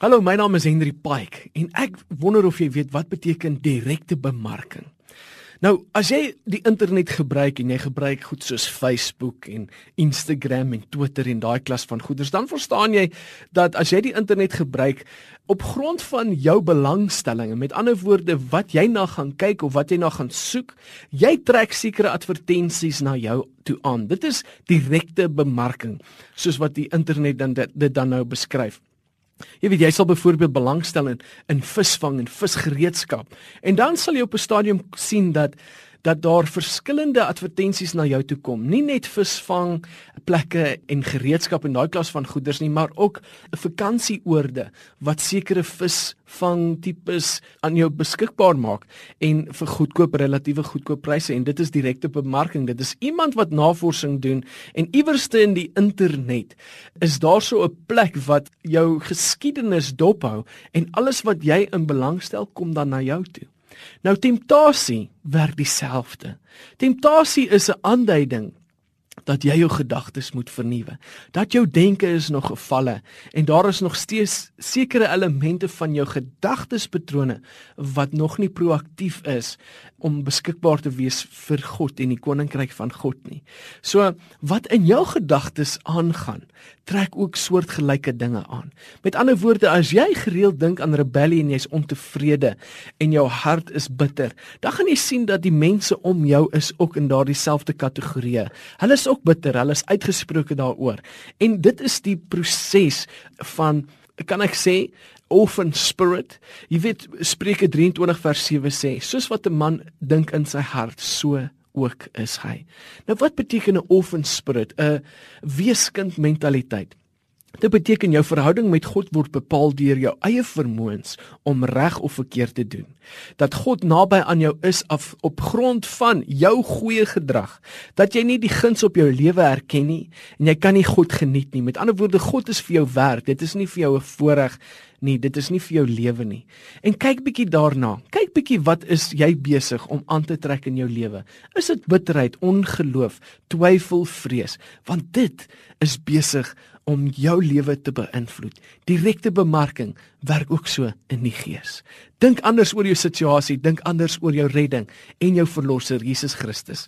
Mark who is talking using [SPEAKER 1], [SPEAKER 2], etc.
[SPEAKER 1] Hallo, my naam is Henry Pike en ek wonder of jy weet wat beteken direkte bemarking. Nou, as jy die internet gebruik en jy gebruik goed soos Facebook en Instagram en Twitter en daai klas van goeders, dan verstaan jy dat as jy die internet gebruik op grond van jou belangstellings, met ander woorde wat jy na gaan kyk of wat jy na gaan soek, jy trek sekere advertensies na jou toe aan. Dit is direkte bemarking, soos wat die internet dan dit, dit dan nou beskryf. Jy weet jy sal byvoorbeeld belangstel in in visvang en visgereedskap. En dan sal jy op 'n stadium sien dat dat daar verskillende advertensies na jou toe kom. Nie net visvang plekke en gereedskap en daai klas van goederes nie, maar ook vakansieoorde wat sekere visvang tipes aan jou beskikbaar maak en vir goedkoop relatiewe goedkoop pryse en dit is direkte bemarking. Dit is iemand wat navorsing doen en iewerste in die internet is daar so 'n plek wat jou geskiedenis dophou en alles wat jy in belangstel kom dan na jou toe. Nou temptasie werk dieselfde. Temptasie is 'n aanduiding dat jy jou gedagtes moet vernuwe. Dat jou denke is nog gevalle en daar is nog steeds sekere elemente van jou gedagtespatrone wat nog nie proaktief is om beskikbaar te wees vir God en die koninkryk van God nie. So wat in jou gedagtes aangaan, trek ook soortgelyke dinge aan. Met ander woorde, as jy gereeld dink aan rebellie en jy's ontevrede en jou hart is bitter, dan gaan jy sien dat die mense om jou is ook in daardie selfde kategorie. Hulle is ook bitter, hulle is uitgesproke daaroor. En dit is die proses van kan ek sê orphan spirit. Jy weet Spreuke 23 vers 7 sê, soos wat 'n man dink in sy hart, so ook is hy. Nou wat beteken 'n orphan spirit? 'n Weeskind mentaliteit. Dit beteken jou verhouding met God word bepaal deur jou eie vermoëns om reg of verkeerd te doen. Dat God naby aan jou is af op grond van jou goeie gedrag. Dat jy nie die guns op jou lewe erken nie en jy kan nie God geniet nie. Met ander woorde, God is vir jou werk. Dit is nie vir jou 'n voorreg nie. Dit is nie vir jou lewe nie. En kyk bietjie daarna. Kyk bietjie wat is jy besig om aan te trek in jou lewe? Is dit bitterheid, ongeloof, twyfel, vrees? Want dit is besig om jou lewe te beïnvloed. Direkte bemarking werk ook so in die gees. Dink anders oor jou situasie, dink anders oor jou redding en jou verlosser Jesus Christus.